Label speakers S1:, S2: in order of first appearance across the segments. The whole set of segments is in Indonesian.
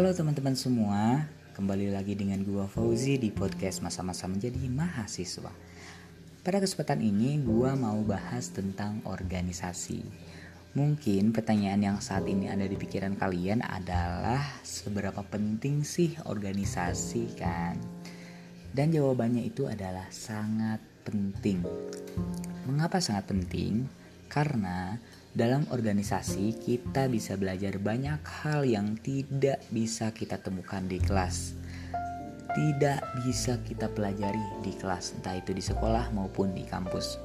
S1: Halo teman-teman semua, kembali lagi dengan gua Fauzi di podcast masa-masa menjadi mahasiswa. Pada kesempatan ini gua mau bahas tentang organisasi. Mungkin pertanyaan yang saat ini ada di pikiran kalian adalah seberapa penting sih organisasi kan? Dan jawabannya itu adalah sangat penting. Mengapa sangat penting? Karena dalam organisasi, kita bisa belajar banyak hal yang tidak bisa kita temukan di kelas. Tidak bisa kita pelajari di kelas, entah itu di sekolah maupun di kampus.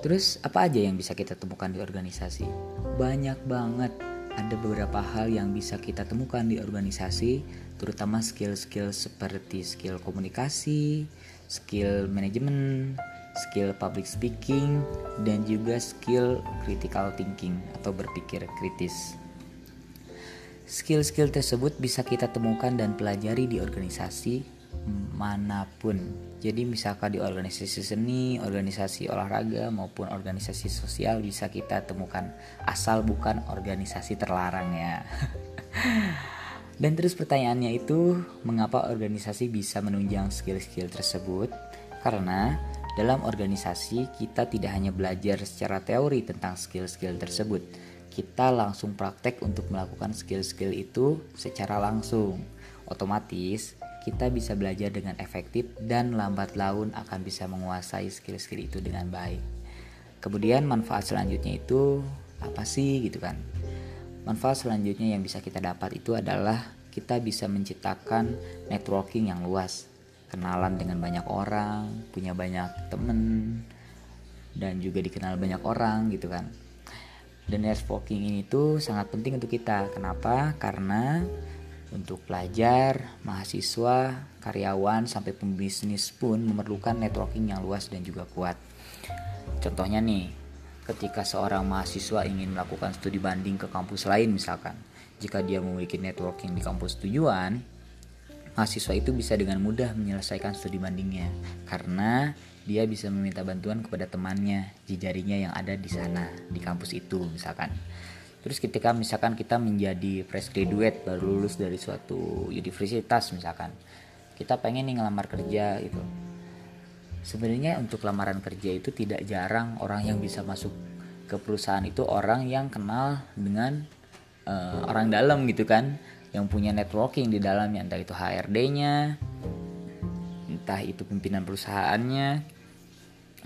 S1: Terus, apa aja yang bisa kita temukan di organisasi? Banyak banget. Ada beberapa hal yang bisa kita temukan di organisasi, terutama skill-skill seperti skill komunikasi, skill manajemen, skill public speaking, dan juga skill critical thinking atau berpikir kritis. Skill-skill tersebut bisa kita temukan dan pelajari di organisasi mana pun. Jadi misalkan di organisasi seni, organisasi olahraga maupun organisasi sosial bisa kita temukan asal bukan organisasi terlarang ya. Dan terus pertanyaannya itu mengapa organisasi bisa menunjang skill-skill tersebut? Karena dalam organisasi, kita tidak hanya belajar secara teori tentang skill-skill tersebut, kita langsung praktek untuk melakukan skill-skill itu secara langsung. Otomatis, kita bisa belajar dengan efektif dan lambat laun akan bisa menguasai skill-skill itu dengan baik. Kemudian manfaat selanjutnya itu apa sih gitu kan? Manfaat selanjutnya yang bisa kita dapat itu adalah kita bisa menciptakan networking yang luas kenalan dengan banyak orang, punya banyak temen, dan juga dikenal banyak orang gitu kan. Dan networking ini tuh sangat penting untuk kita. Kenapa? Karena untuk pelajar, mahasiswa, karyawan, sampai pembisnis pun memerlukan networking yang luas dan juga kuat. Contohnya nih, ketika seorang mahasiswa ingin melakukan studi banding ke kampus lain misalkan, jika dia memiliki networking di kampus tujuan, mahasiswa itu bisa dengan mudah menyelesaikan studi bandingnya karena dia bisa meminta bantuan kepada temannya jejarinya yang ada di sana di kampus itu misalkan. Terus ketika misalkan kita menjadi fresh graduate baru lulus dari suatu universitas misalkan kita pengen nih ngelamar kerja gitu. Sebenarnya untuk lamaran kerja itu tidak jarang orang yang bisa masuk ke perusahaan itu orang yang kenal dengan uh, orang dalam gitu kan yang punya networking di dalamnya. Entah itu HRD-nya entah itu pimpinan perusahaannya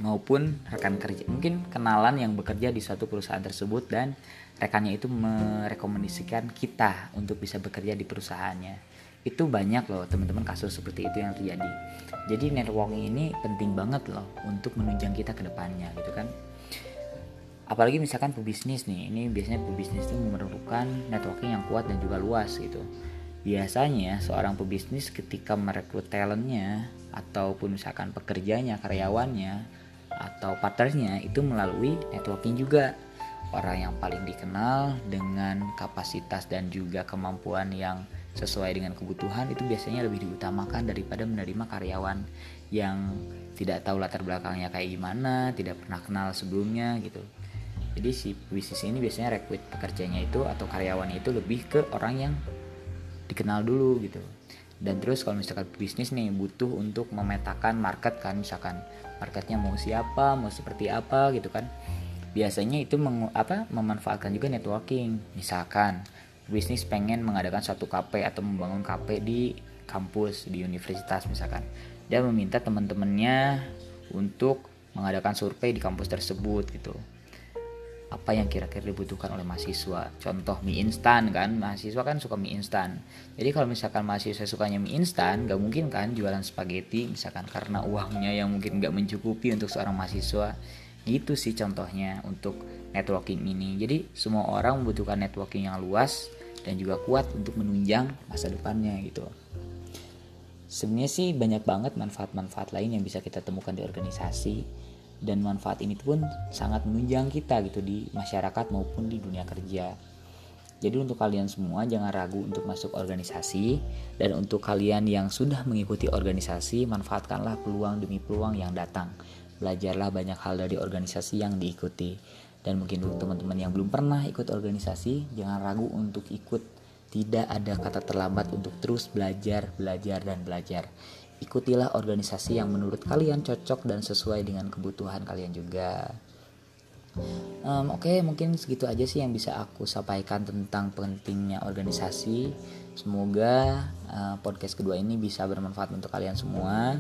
S1: maupun rekan kerja mungkin kenalan yang bekerja di suatu perusahaan tersebut dan rekannya itu merekomendasikan kita untuk bisa bekerja di perusahaannya. Itu banyak loh teman-teman kasus seperti itu yang terjadi. Jadi networking ini penting banget loh untuk menunjang kita ke depannya gitu kan apalagi misalkan pebisnis nih ini biasanya pebisnis itu memerlukan networking yang kuat dan juga luas gitu. Biasanya seorang pebisnis ketika merekrut talentnya ataupun misalkan pekerjanya karyawannya atau partnernya itu melalui networking juga. Orang yang paling dikenal dengan kapasitas dan juga kemampuan yang sesuai dengan kebutuhan itu biasanya lebih diutamakan daripada menerima karyawan yang tidak tahu latar belakangnya kayak gimana, tidak pernah kenal sebelumnya gitu jadi si bisnis ini biasanya rekrut pekerjanya itu atau karyawannya itu lebih ke orang yang dikenal dulu gitu. Dan terus kalau misalkan bisnis nih butuh untuk memetakan market kan misalkan marketnya mau siapa mau seperti apa gitu kan. Biasanya itu meng, apa memanfaatkan juga networking. Misalkan bisnis pengen mengadakan satu KP atau membangun KP di kampus di universitas misalkan. Dia meminta teman-temannya untuk mengadakan survei di kampus tersebut gitu apa yang kira-kira dibutuhkan oleh mahasiswa? Contoh mie instan kan mahasiswa kan suka mie instan. Jadi kalau misalkan mahasiswa sukanya mie instan gak mungkin kan jualan spaghetti misalkan karena uangnya yang mungkin gak mencukupi untuk seorang mahasiswa. Gitu sih contohnya untuk networking ini. Jadi semua orang membutuhkan networking yang luas dan juga kuat untuk menunjang masa depannya gitu. Sebenarnya sih banyak banget manfaat-manfaat lain yang bisa kita temukan di organisasi dan manfaat ini pun sangat menunjang kita gitu di masyarakat maupun di dunia kerja. Jadi untuk kalian semua jangan ragu untuk masuk organisasi dan untuk kalian yang sudah mengikuti organisasi manfaatkanlah peluang demi peluang yang datang. Belajarlah banyak hal dari organisasi yang diikuti. Dan mungkin untuk teman-teman yang belum pernah ikut organisasi jangan ragu untuk ikut Tidak ada kata terlambat untuk terus belajar, belajar, dan belajar. Ikutilah organisasi yang menurut kalian cocok dan sesuai dengan kebutuhan kalian juga. Um, Oke, okay, mungkin segitu aja sih yang bisa aku sampaikan tentang pentingnya organisasi. Semoga uh, podcast kedua ini bisa bermanfaat untuk kalian semua.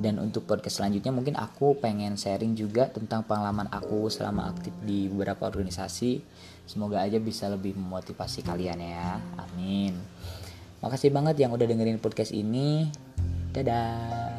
S1: Dan untuk podcast selanjutnya mungkin aku pengen sharing juga tentang pengalaman aku selama aktif di beberapa organisasi. Semoga aja bisa lebih memotivasi kalian ya. Amin. Makasih banget yang udah dengerin podcast ini. Dadah.